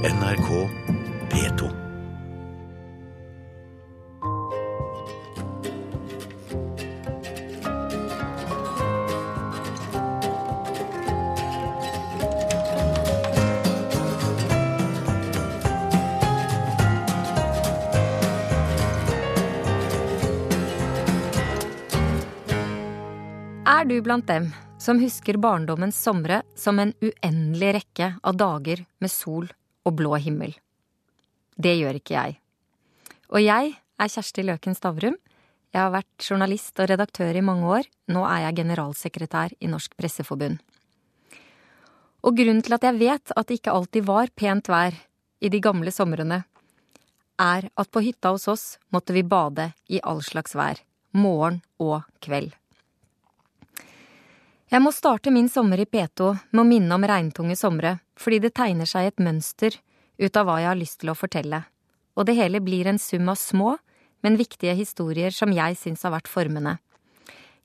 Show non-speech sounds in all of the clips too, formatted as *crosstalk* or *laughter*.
NRK P2. Er du blant dem som husker barndommens somre som en uendelig rekke av dager med sol og blå himmel? Det gjør ikke jeg. Og jeg er Kjersti Løken Stavrum. Jeg har vært journalist og redaktør i mange år. Nå er jeg generalsekretær i Norsk Presseforbund. Og grunnen til at jeg vet at det ikke alltid var pent vær i de gamle somrene, er at på hytta hos oss måtte vi bade i all slags vær, morgen og kveld. Jeg må starte min sommer i P2 med å minne om regntunge somre, fordi det tegner seg et mønster ut av hva jeg har lyst til å fortelle, og det hele blir en sum av små, men viktige historier som jeg syns har vært formende.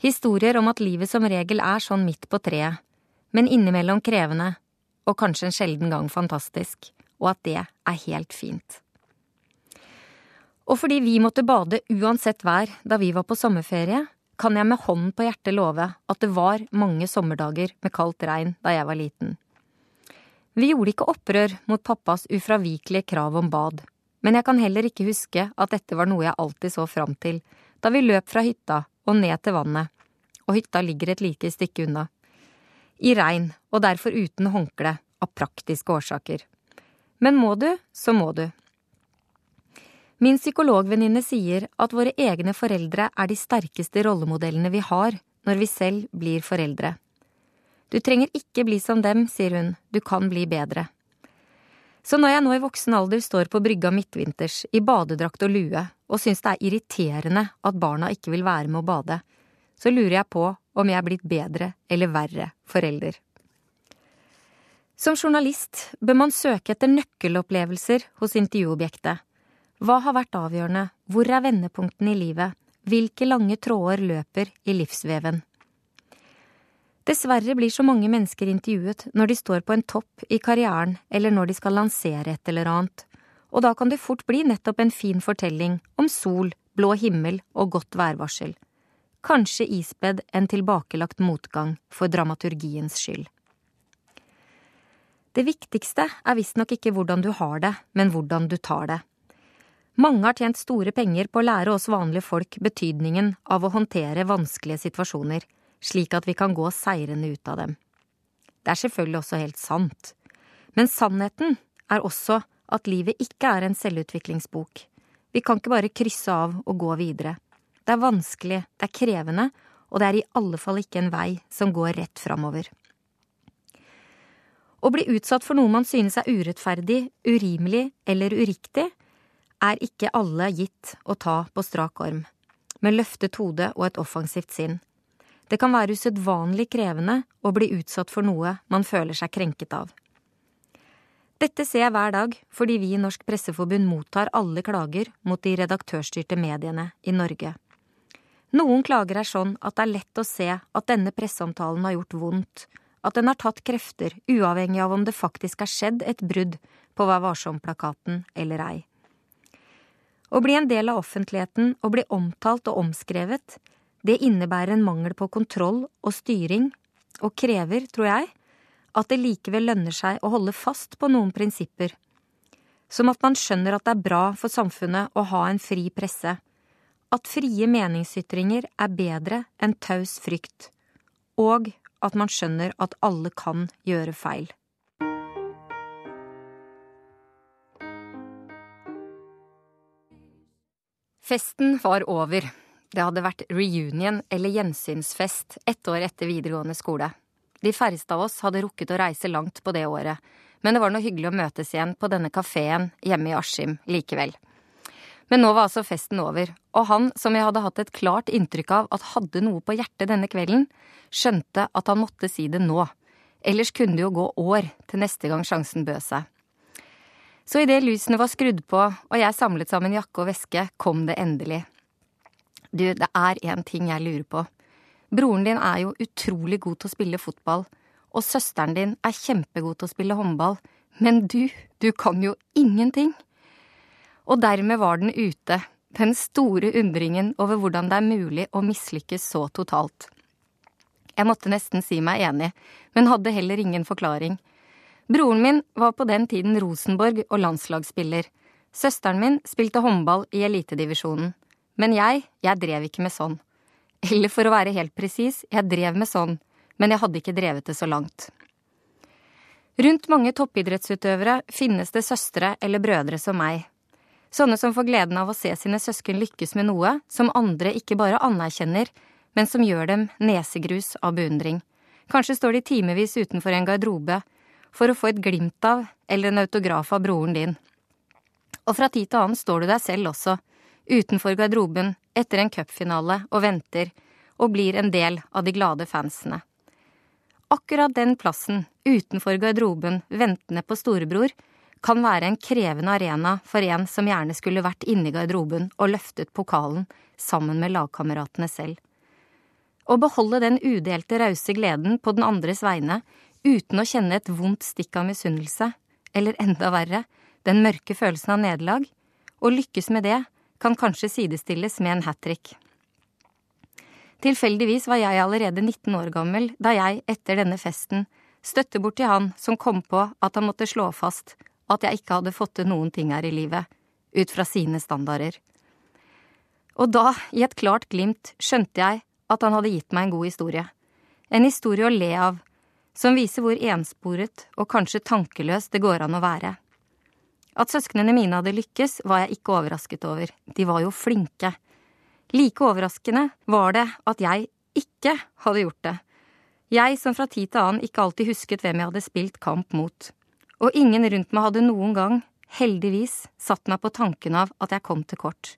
Historier om at livet som regel er sånn midt på treet, men innimellom krevende, og kanskje en sjelden gang fantastisk, og at det er helt fint. Og fordi vi måtte bade uansett vær da vi var på sommerferie, kan jeg med hånden på hjertet love at det var mange sommerdager med kaldt regn da jeg var liten. Vi gjorde ikke opprør mot pappas ufravikelige krav om bad, men jeg kan heller ikke huske at dette var noe jeg alltid så fram til da vi løp fra hytta og ned til vannet, og hytta ligger et lite stykke unna. I regn, og derfor uten håndkle, av praktiske årsaker. Men må du, så må du. Min psykologvenninne sier at våre egne foreldre er de sterkeste rollemodellene vi har når vi selv blir foreldre. Du trenger ikke bli som dem, sier hun, du kan bli bedre. Så når jeg nå i voksen alder står på brygga midtvinters i badedrakt og lue og syns det er irriterende at barna ikke vil være med å bade, så lurer jeg på om jeg er blitt bedre eller verre forelder. Som journalist bør man søke etter nøkkelopplevelser hos intervjuobjektet hva har vært avgjørende, hvor er vendepunktene i livet, hvilke lange tråder løper i livsveven? Dessverre blir så mange mennesker intervjuet når de står på en topp i karrieren eller når de skal lansere et eller annet, og da kan det fort bli nettopp en fin fortelling om sol, blå himmel og godt værvarsel. Kanskje ispedd en tilbakelagt motgang for dramaturgiens skyld. Det viktigste er visstnok ikke hvordan du har det, men hvordan du tar det. Mange har tjent store penger på å lære oss vanlige folk betydningen av å håndtere vanskelige situasjoner, slik at vi kan gå seirende ut av dem. Det er selvfølgelig også helt sant, men sannheten er også at livet ikke er en selvutviklingsbok. Vi kan ikke bare krysse av og gå videre. Det er vanskelig, det er krevende, og det er i alle fall ikke en vei som går rett framover. Å bli utsatt for noe man synes er urettferdig, urimelig eller uriktig, er ikke alle gitt å ta på strak arm, med løftet hode og et offensivt sinn. Det kan være usedvanlig krevende å bli utsatt for noe man føler seg krenket av. Dette ser jeg hver dag fordi vi i Norsk Presseforbund mottar alle klager mot de redaktørstyrte mediene i Norge. Noen klager er sånn at det er lett å se at denne presseomtalen har gjort vondt, at den har tatt krefter, uavhengig av om det faktisk er skjedd et brudd på Vær varsom-plakaten eller ei. Å bli en del av offentligheten og bli omtalt og omskrevet, det innebærer en mangel på kontroll og styring, og krever, tror jeg, at det likevel lønner seg å holde fast på noen prinsipper. Som at man skjønner at det er bra for samfunnet å ha en fri presse, at frie meningsytringer er bedre enn taus frykt, og at man skjønner at alle kan gjøre feil. Festen var over. Det hadde vært reunion eller gjensynsfest ett år etter videregående skole. De færreste av oss hadde rukket å reise langt på det året, men det var noe hyggelig å møtes igjen på denne kafeen hjemme i Askim likevel. Men nå var altså festen over, og han som jeg hadde hatt et klart inntrykk av at hadde noe på hjertet denne kvelden, skjønte at han måtte si det nå. Ellers kunne det jo gå år til neste gang sjansen bød seg. Så idet lysene var skrudd på og jeg samlet sammen jakke og veske, kom det endelig. Du, det er én ting jeg lurer på. Broren din er jo utrolig god til å spille fotball, og søsteren din er kjempegod til å spille håndball, Men du, du kan jo ingenting. Og dermed var den ute, den store undringen over hvordan det er mulig å mislykkes så totalt. Jeg måtte nesten si meg enig, men hadde heller ingen forklaring. Broren min var på den tiden Rosenborg og landslagsspiller. Søsteren min spilte håndball i elitedivisjonen. Men jeg, jeg drev ikke med sånn. Eller for å være helt presis, jeg drev med sånn, men jeg hadde ikke drevet det så langt. Rundt mange toppidrettsutøvere finnes det søstre eller brødre som meg. Sånne som får gleden av å se sine søsken lykkes med noe som andre ikke bare anerkjenner, men som gjør dem nesegrus av beundring. Kanskje står de timevis utenfor en garderobe for å få et glimt av eller en autograf av broren din. Og fra tid til annen står du deg selv også, utenfor garderoben etter en cupfinale og venter, og blir en del av de glade fansene. Akkurat den plassen, utenfor garderoben, ventende på storebror, kan være en krevende arena for en som gjerne skulle vært inne i garderoben og løftet pokalen sammen med lagkameratene selv. Å beholde den udelte rause gleden på den andres vegne uten å kjenne et vondt stikk av misunnelse, eller enda verre, den mørke følelsen av nederlag, og lykkes med det kan kanskje sidestilles med en hat trick. Tilfeldigvis var jeg allerede 19 år gammel da jeg, etter denne festen, støtte bort til han som kom på at han måtte slå fast at jeg ikke hadde fått til noen ting her i livet, ut fra sine standarder. Og da, i et klart glimt, skjønte jeg at han hadde gitt meg en god historie. En historie å le av, som viser hvor ensporet og kanskje tankeløst det går an å være. At søsknene mine hadde lykkes, var jeg ikke overrasket over, de var jo flinke. Like overraskende var det at jeg ikke hadde gjort det. Jeg som fra tid til annen ikke alltid husket hvem jeg hadde spilt kamp mot. Og ingen rundt meg hadde noen gang, heldigvis, satt meg på tanken av at jeg kom til kort.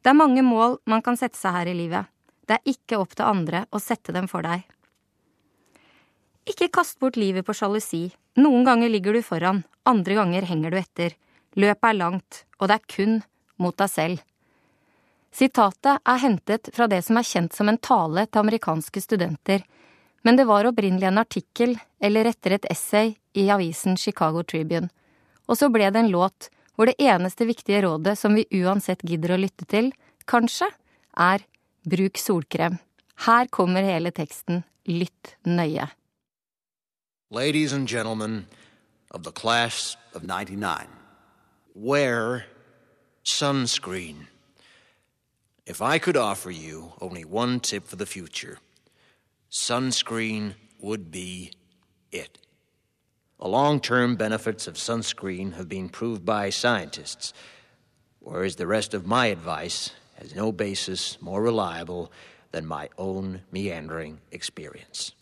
Det er mange mål man kan sette seg her i livet. Det er ikke opp til andre å sette dem for deg. Ikke kast bort livet på sjalusi. Noen ganger ligger du foran, andre ganger henger du etter. Løpet er langt, og det er kun mot deg selv. Sitatet er hentet fra det som er kjent som en tale til amerikanske studenter, men det var opprinnelig en artikkel, eller etter et essay, i avisen Chicago Tribune. Og så ble det en låt hvor det eneste viktige rådet som vi uansett gidder å lytte til, kanskje, er bruk solkrem. Her kommer hele teksten, lytt nøye. Ladies and gentlemen of the class of 99, wear sunscreen. If I could offer you only one tip for the future, sunscreen would be it. The long term benefits of sunscreen have been proved by scientists, whereas the rest of my advice has no basis more reliable than my own meandering experience.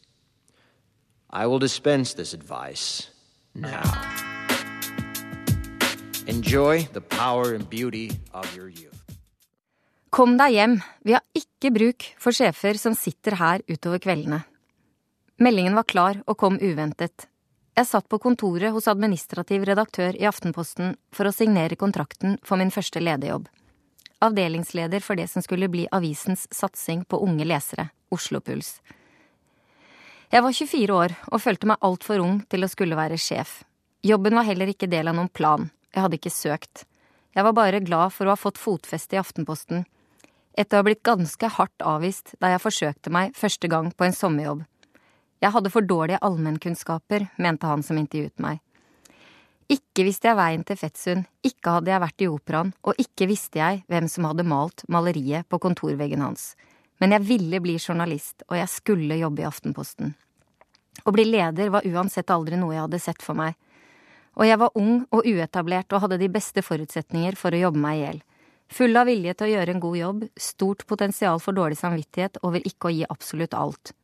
I will dispense this advice now. Enjoy the power and beauty of your youth. Kom deg hjem, vi har ikke bruk for sjefer som sitter her utover kveldene. Meldingen var klar og kom uventet. Jeg satt på kontoret hos administrativ redaktør i Aftenposten for å signere kontrakten for min første lederjobb. Avdelingsleder for det som skulle bli avisens satsing på unge lesere, Oslo Puls. Jeg var 24 år og følte meg altfor ung til å skulle være sjef. Jobben var heller ikke del av noen plan, jeg hadde ikke søkt. Jeg var bare glad for å ha fått fotfeste i Aftenposten etter å ha blitt ganske hardt avvist da jeg forsøkte meg første gang på en sommerjobb. Jeg hadde for dårlige allmennkunnskaper, mente han som intervjuet meg. Ikke visste jeg veien til Fettsund, ikke hadde jeg vært i operaen, og ikke visste jeg hvem som hadde malt maleriet på kontorveggen hans. Men jeg ville bli journalist, og jeg skulle jobbe i Aftenposten. Å bli leder var uansett aldri noe jeg hadde sett for meg. Og jeg var ung og uetablert og hadde de beste forutsetninger for å jobbe meg i hjel. Full av vilje til å gjøre en god jobb, stort potensial for dårlig samvittighet over ikke å gi absolutt alt.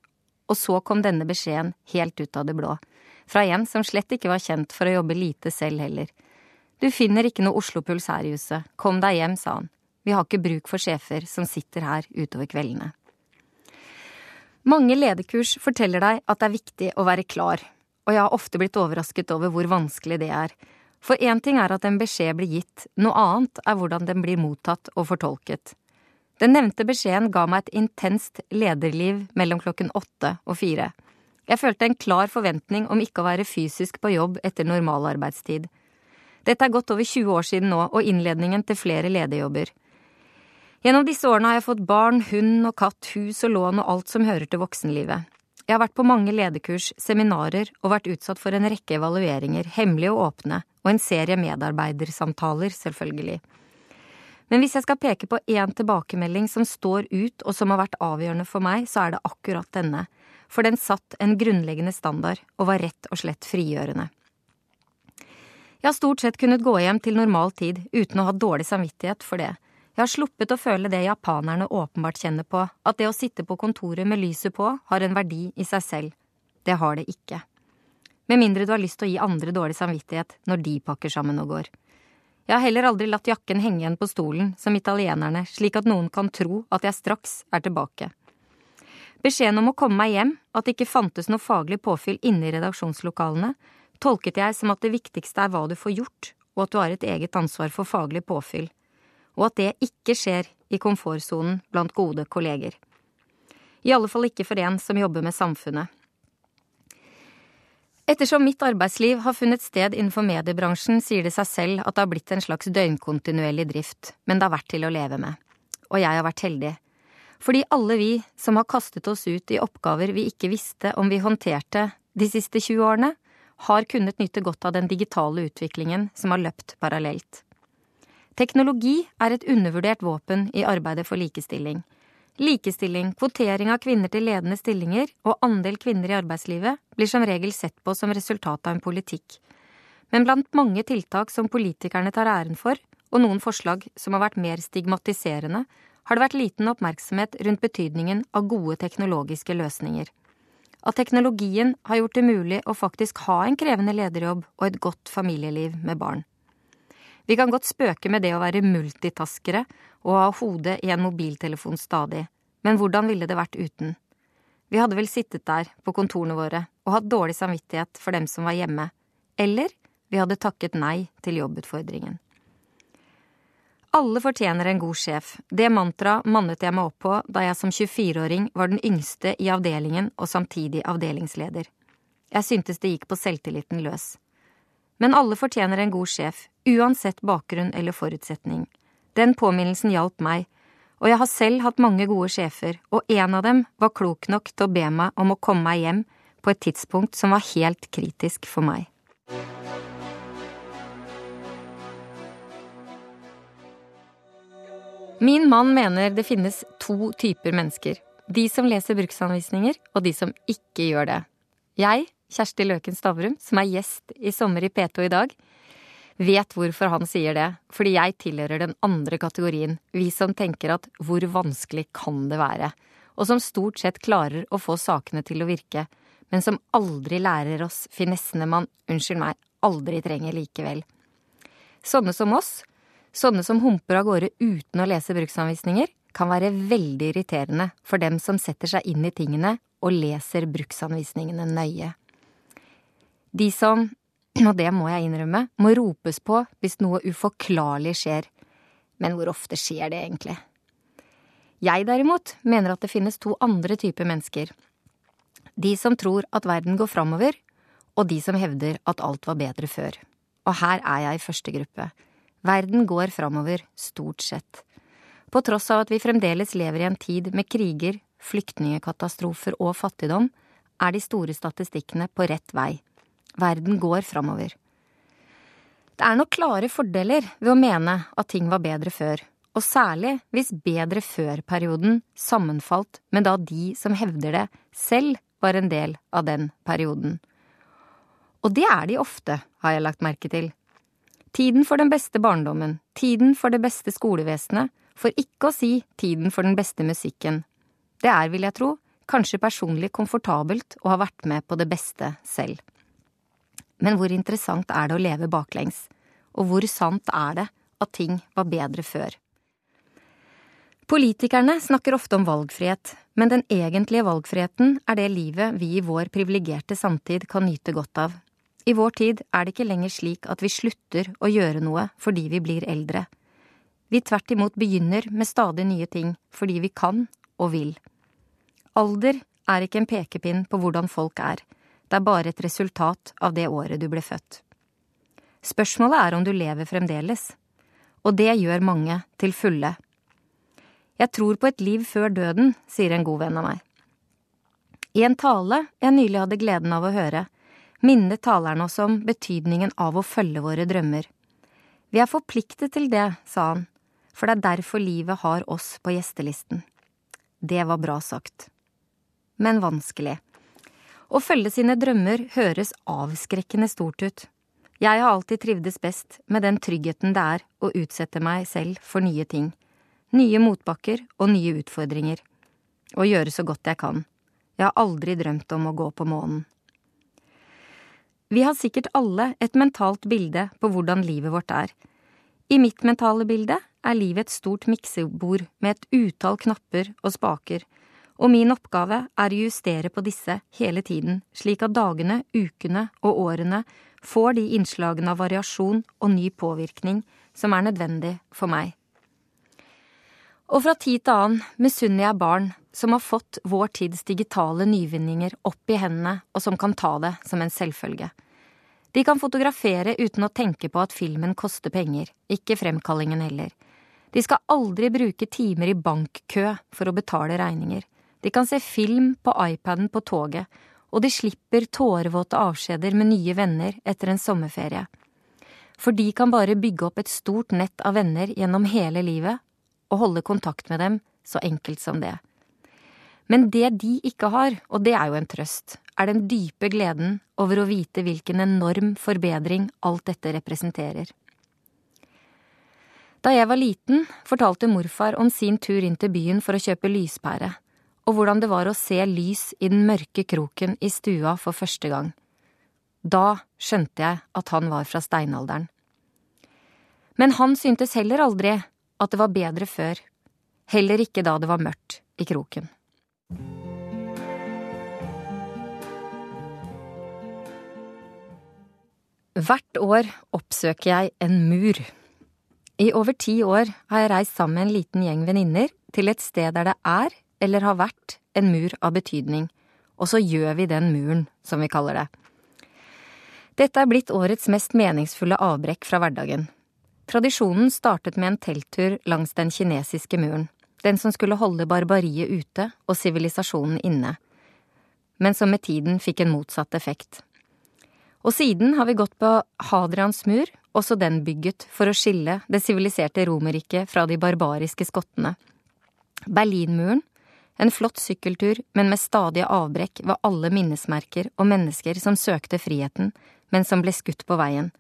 Og så kom denne beskjeden helt ut av det blå. Fra en som slett ikke var kjent for å jobbe lite selv heller. Du finner ikke noe Oslo-puls her i huset. Kom deg hjem, sa han. Vi har ikke bruk for sjefer som sitter her utover kveldene. Mange lederkurs forteller deg at det er viktig å være klar, og jeg har ofte blitt overrasket over hvor vanskelig det er. For én ting er at en beskjed blir gitt, noe annet er hvordan den blir mottatt og fortolket. Den nevnte beskjeden ga meg et intenst lederliv mellom klokken åtte og fire. Jeg følte en klar forventning om ikke å være fysisk på jobb etter normalarbeidstid. Dette er godt over 20 år siden nå, og innledningen til flere lederjobber. Gjennom disse årene har jeg fått barn, hund og katt, hus og lån og alt som hører til voksenlivet. Jeg har vært på mange lederkurs, seminarer og vært utsatt for en rekke evalueringer, hemmelige og åpne, og en serie medarbeidersamtaler, selvfølgelig. Men hvis jeg skal peke på én tilbakemelding som står ut og som har vært avgjørende for meg, så er det akkurat denne, for den satt en grunnleggende standard og var rett og slett frigjørende. Jeg har stort sett kunnet gå hjem til normal tid uten å ha dårlig samvittighet for det. Jeg har sluppet å føle det japanerne åpenbart kjenner på, at det å sitte på kontoret med lyset på har en verdi i seg selv. Det har det ikke. Med mindre du har lyst til å gi andre dårlig samvittighet når de pakker sammen og går. Jeg har heller aldri latt jakken henge igjen på stolen, som italienerne, slik at noen kan tro at jeg straks er tilbake. Beskjeden om å komme meg hjem, at det ikke fantes noe faglig påfyll inne i redaksjonslokalene, tolket jeg som at det viktigste er hva du får gjort, og at du har et eget ansvar for faglig påfyll, og at det ikke skjer i komfortsonen blant gode kolleger. I alle fall ikke for en som jobber med samfunnet. Ettersom mitt arbeidsliv har funnet sted innenfor mediebransjen, sier det seg selv at det har blitt en slags døgnkontinuerlig drift, men det har vært til å leve med. Og jeg har vært heldig. Fordi alle vi som har kastet oss ut i oppgaver vi ikke visste om vi håndterte de siste 20 årene, har kunnet nyte godt av den digitale utviklingen som har løpt parallelt. Teknologi er et undervurdert våpen i arbeidet for likestilling. Likestilling, kvotering av kvinner til ledende stillinger og andel kvinner i arbeidslivet blir som regel sett på som resultat av en politikk. Men blant mange tiltak som politikerne tar æren for, og noen forslag som har vært mer stigmatiserende, har det vært liten oppmerksomhet rundt betydningen av gode teknologiske løsninger. At teknologien har gjort det mulig å faktisk ha en krevende lederjobb og et godt familieliv med barn. Vi kan godt spøke med det å være multitaskere og ha hodet i en mobiltelefon stadig, men hvordan ville det vært uten? Vi hadde vel sittet der på kontorene våre og hatt dårlig samvittighet for dem som var hjemme, eller vi hadde takket nei til jobbutfordringen. Alle fortjener en god sjef. Det mantraet mannet jeg meg opp på da jeg som 24-åring var den yngste i avdelingen og samtidig avdelingsleder. Jeg syntes det gikk på selvtilliten løs. Men alle fortjener en god sjef, uansett bakgrunn eller forutsetning. Den påminnelsen hjalp meg, og jeg har selv hatt mange gode sjefer, og en av dem var klok nok til å be meg om å komme meg hjem på et tidspunkt som var helt kritisk for meg. Min mann mener det finnes to typer mennesker. De som leser bruksanvisninger, og de som ikke gjør det. Jeg, Kjersti Løken Stavrum, som er gjest i Sommer i P2 i dag, vet hvorfor han sier det, fordi jeg tilhører den andre kategorien, vi som tenker at hvor vanskelig kan det være, og som stort sett klarer å få sakene til å virke, men som aldri lærer oss finessene man, unnskyld meg, aldri trenger likevel. Sånne som oss, sånne som humper av gårde uten å lese bruksanvisninger, kan være veldig irriterende for dem som setter seg inn i tingene og leser bruksanvisningene nøye. De som *clears throat* og det må jeg innrømme, må ropes på hvis noe uforklarlig skjer. Men hvor ofte skjer det egentlig? Jeg derimot mener at det finnes to andre typer mennesker. De som tror at verden går framover, og de som hevder at alt var bedre før. Og her er jeg i første gruppe. Verden går framover, stort sett. På tross av at vi fremdeles lever i en tid med kriger, flyktningekatastrofer og fattigdom, er de store statistikkene på rett vei. Verden går framover. Det er nok klare fordeler ved å mene at ting var bedre før, og særlig hvis bedre før-perioden sammenfalt med da de som hevder det, selv var en del av den perioden. Og det er de ofte, har jeg lagt merke til. Tiden for den beste barndommen, tiden for det beste skolevesenet, for ikke å si tiden for den beste musikken. Det er, vil jeg tro, kanskje personlig komfortabelt å ha vært med på det beste selv. Men hvor interessant er det å leve baklengs? Og hvor sant er det at ting var bedre før? Politikerne snakker ofte om valgfrihet, men den egentlige valgfriheten er det livet vi i vår privilegerte samtid kan nyte godt av. I vår tid er det ikke lenger slik at vi slutter å gjøre noe fordi vi blir eldre. Vi tvert imot begynner med stadig nye ting fordi vi kan og vil. Alder er ikke en pekepinn på hvordan folk er, det er bare et resultat av det året du ble født. Spørsmålet er om du lever fremdeles, og det gjør mange til fulle. Jeg tror på et liv før døden, sier en god venn av meg. I en tale jeg nylig hadde gleden av å høre, minnet taleren oss om betydningen av å følge våre drømmer. Vi er forpliktet til det, sa han, for det er derfor livet har oss på gjestelisten. Det var bra sagt. Men vanskelig. Å følge sine drømmer høres avskrekkende stort ut. Jeg har alltid trivdes best med den tryggheten det er å utsette meg selv for nye ting. Nye motbakker og nye utfordringer. Og gjøre så godt jeg kan. Jeg har aldri drømt om å gå på månen. Vi har sikkert alle et mentalt bilde på hvordan livet vårt er. I mitt mentale bilde er livet et stort miksebord med et utall knapper og spaker, og min oppgave er å justere på disse hele tiden, slik at dagene, ukene og årene får de innslagene av variasjon og ny påvirkning som er nødvendig for meg. Og fra tid til annen misunner jeg barn som har fått vår tids digitale nyvinninger opp i hendene, og som kan ta det som en selvfølge. De kan fotografere uten å tenke på at filmen koster penger, ikke fremkallingen heller. De skal aldri bruke timer i bankkø for å betale regninger. De kan se film på iPaden på toget, og de slipper tårevåte avskjeder med nye venner etter en sommerferie. For de kan bare bygge opp et stort nett av venner gjennom hele livet og holde kontakt med dem så enkelt som det. Men det de ikke har, og det er jo en trøst, er den dype gleden over å vite hvilken enorm forbedring alt dette representerer. Da jeg var liten, fortalte morfar om sin tur inn til byen for å kjøpe lyspære, og hvordan det var å se lys i den mørke kroken i stua for første gang. Da skjønte jeg at han var fra steinalderen. Men han syntes heller aldri at det var bedre før, heller ikke da det var mørkt i kroken. Hvert år oppsøker jeg en mur. I over ti år har jeg reist sammen med en liten gjeng venninner til et sted der det er, eller har vært, en mur av betydning, og så gjør vi den muren, som vi kaller det. Dette er blitt årets mest meningsfulle avbrekk fra hverdagen. Tradisjonen startet med en telttur langs den kinesiske muren, den som skulle holde barbariet ute og sivilisasjonen inne, men som med tiden fikk en motsatt effekt. Og siden har vi gått på Hadrians mur, også den bygget for å skille det siviliserte Romerriket fra de barbariske skottene. Berlinmuren, en flott sykkeltur, men med stadige avbrekk ved alle minnesmerker og mennesker som søkte friheten, men som ble skutt på veien.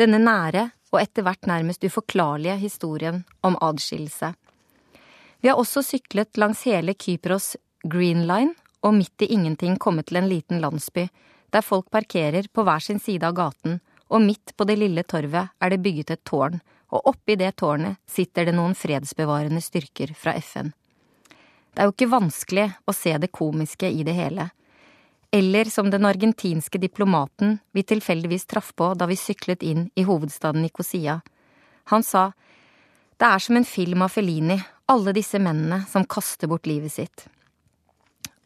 Denne nære og etter hvert nærmest uforklarlige historien om adskillelse. Vi har også syklet langs hele Kypros Green Line og midt i ingenting kommet til en liten landsby der folk parkerer på hver sin side av gaten, og midt på det lille torvet er det bygget et tårn, og oppi det tårnet sitter det noen fredsbevarende styrker fra FN. Det er jo ikke vanskelig å se det komiske i det hele. Eller som den argentinske diplomaten vi tilfeldigvis traff på da vi syklet inn i hovedstaden Nikosia. Han sa det er som en film av Felini, alle disse mennene som kaster bort livet sitt.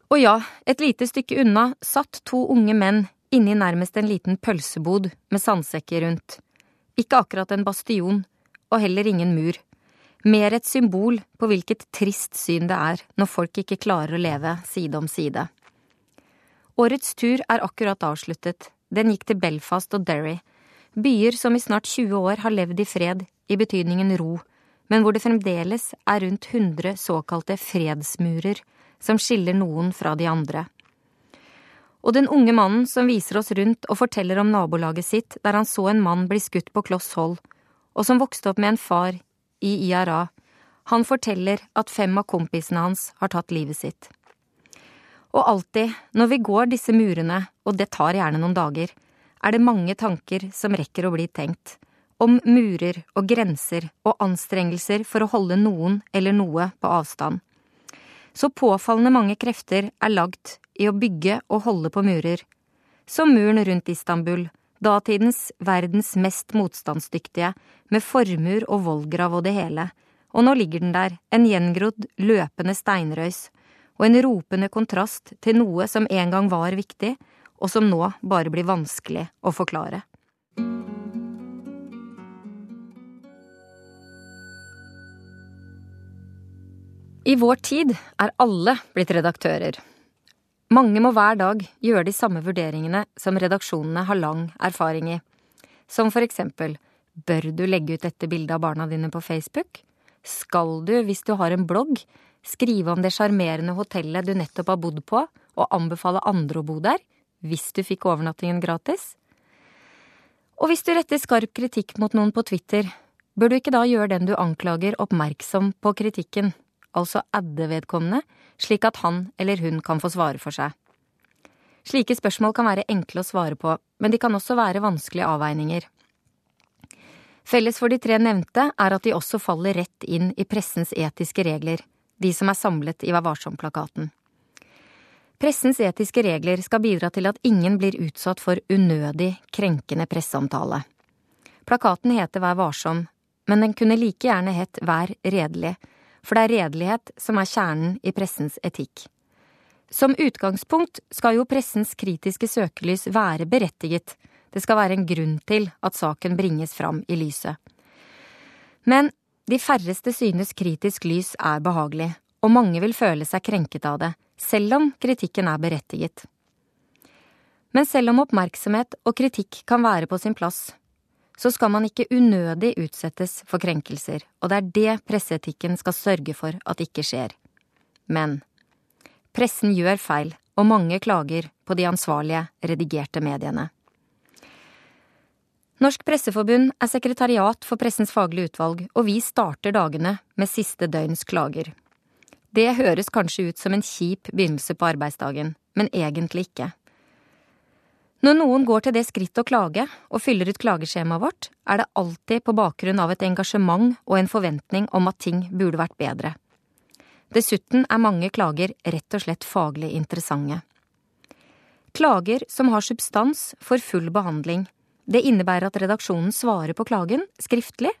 Og ja, et lite stykke unna satt to unge menn inni nærmest en liten pølsebod med sandsekker rundt. Ikke akkurat en bastion, og heller ingen mur. Mer et symbol på hvilket trist syn det er når folk ikke klarer å leve side om side. Årets tur er akkurat avsluttet. Den gikk til Belfast og Derry. Byer som i snart 20 år har levd i fred, i betydningen ro, men hvor det fremdeles er rundt 100 såkalte fredsmurer som skiller noen fra de andre. Og den unge mannen som viser oss rundt og forteller om nabolaget sitt der han så en mann bli skutt på kloss hold, og som vokste opp med en far i IRA, han forteller at fem av kompisene hans har tatt livet sitt. Og alltid, når vi går disse murene, og det tar gjerne noen dager, er det mange tanker som rekker å bli tenkt, om murer og grenser og anstrengelser for å holde noen eller noe på avstand så påfallende mange krefter er lagd i å bygge og holde på murer. Som muren rundt Istanbul, datidens verdens mest motstandsdyktige, med formur og vollgrav og det hele, og nå ligger den der, en gjengrodd, løpende steinrøys, og en ropende kontrast til noe som en gang var viktig, og som nå bare blir vanskelig å forklare. I vår tid er alle blitt redaktører. Mange må hver dag gjøre de samme vurderingene som redaksjonene har lang erfaring i, som for eksempel bør du legge ut dette bildet av barna dine på Facebook? Skal du, hvis du har en blogg, skrive om det sjarmerende hotellet du nettopp har bodd på, og anbefale andre å bo der, hvis du fikk overnattingen gratis? Og hvis du retter skarp kritikk mot noen på Twitter, bør du ikke da gjøre den du anklager oppmerksom på kritikken, altså adde vedkommende, slik at han eller hun kan få svare for seg? Slike spørsmål kan være enkle å svare på, men de kan også være vanskelige avveininger. Felles for de tre nevnte er at de også faller rett inn i pressens etiske regler, de som er samlet i Vær varsom-plakaten. Pressens etiske regler skal bidra til at ingen blir utsatt for unødig krenkende presseomtale. Plakaten heter Vær varsom, men den kunne like gjerne hett Vær redelig, for det er redelighet som er kjernen i pressens etikk. Som utgangspunkt skal jo pressens kritiske søkelys være berettiget, det skal være en grunn til at saken bringes fram i lyset. Men de færreste synes kritisk lys er behagelig, og mange vil føle seg krenket av det, selv om kritikken er berettiget. Men selv om oppmerksomhet og kritikk kan være på sin plass, så skal man ikke unødig utsettes for krenkelser, og det er det presseetikken skal sørge for at ikke skjer. Men pressen gjør feil, og mange klager på de ansvarlige, redigerte mediene. Norsk Presseforbund er sekretariat for Pressens faglige utvalg, og vi starter dagene med siste døgns klager. Det høres kanskje ut som en kjip begynnelse på arbeidsdagen, men egentlig ikke. Når noen går til det skritt å klage og fyller ut klageskjemaet vårt, er det alltid på bakgrunn av et engasjement og en forventning om at ting burde vært bedre. Dessuten er mange klager rett og slett faglig interessante. Klager som har substans, får full behandling, det innebærer at redaksjonen svarer på klagen skriftlig.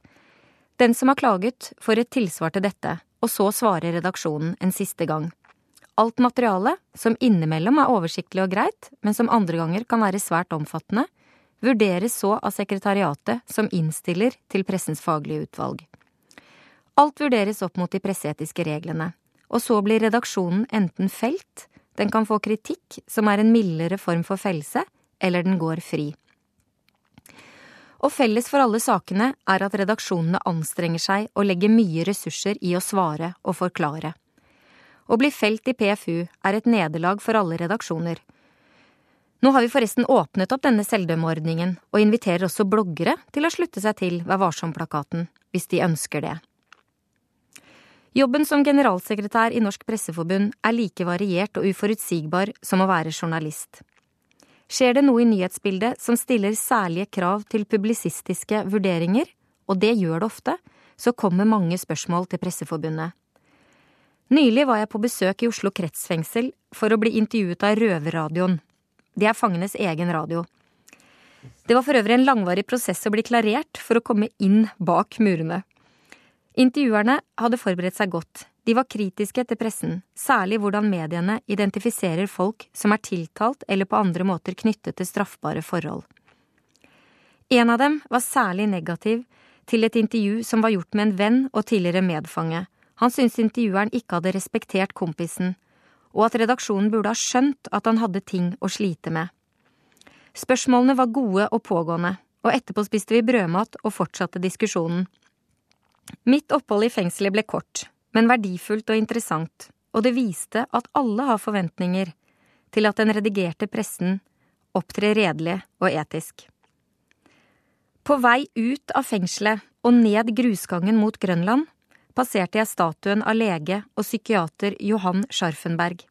Den som har klaget, får et tilsvar til dette, og så svarer redaksjonen en siste gang. Alt materiale, som innimellom er oversiktlig og greit, men som andre ganger kan være svært omfattende, vurderes så av sekretariatet som innstiller til pressens faglige utvalg. Alt vurderes opp mot de presseetiske reglene, og så blir redaksjonen enten felt, den kan få kritikk, som er en mildere form for fellelse, eller den går fri og felles for alle sakene er at redaksjonene anstrenger seg og legger mye ressurser i å svare og forklare. Å bli felt i PFU er et nederlag for alle redaksjoner. Nå har vi forresten åpnet opp denne selvdømmeordningen, og inviterer også bloggere til å slutte seg til Vær varsom-plakaten, hvis de ønsker det. Jobben som generalsekretær i Norsk Presseforbund er like variert og uforutsigbar som å være journalist. Skjer det noe i nyhetsbildet som stiller særlige krav til publisistiske vurderinger, og det gjør det ofte, så kommer mange spørsmål til Presseforbundet. Nylig var jeg på besøk i Oslo kretsfengsel for å bli intervjuet av Røverradioen. Det er fangenes egen radio. Det var for øvrig en langvarig prosess å bli klarert for å komme inn bak murene. Intervjuerne hadde forberedt seg godt, de var kritiske til pressen, særlig hvordan mediene identifiserer folk som er tiltalt eller på andre måter knyttet til straffbare forhold. En av dem var særlig negativ til et intervju som var gjort med en venn og tidligere medfange. Han syntes intervjueren ikke hadde respektert kompisen, og at redaksjonen burde ha skjønt at han hadde ting å slite med. Spørsmålene var gode og pågående, og etterpå spiste vi brødmat og fortsatte diskusjonen. Mitt opphold i fengselet ble kort, men verdifullt og interessant, og det viste at alle har forventninger til at den redigerte pressen opptrer redelig og etisk. På vei ut av fengselet og ned grusgangen mot Grønland passerte jeg statuen av lege og psykiater Johan Scharfenberg,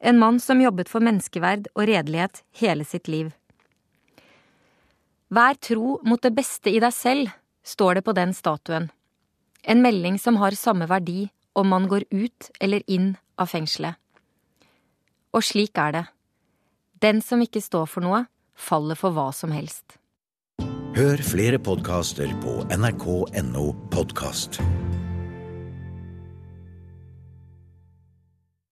en mann som jobbet for menneskeverd og redelighet hele sitt liv. Vær tro mot det beste i deg selv, står det på den statuen. En melding som har samme verdi om man går ut eller inn av fengselet. Og slik er det. Den som ikke står for noe, faller for hva som helst. Hør flere podkaster på nrk.no podkast.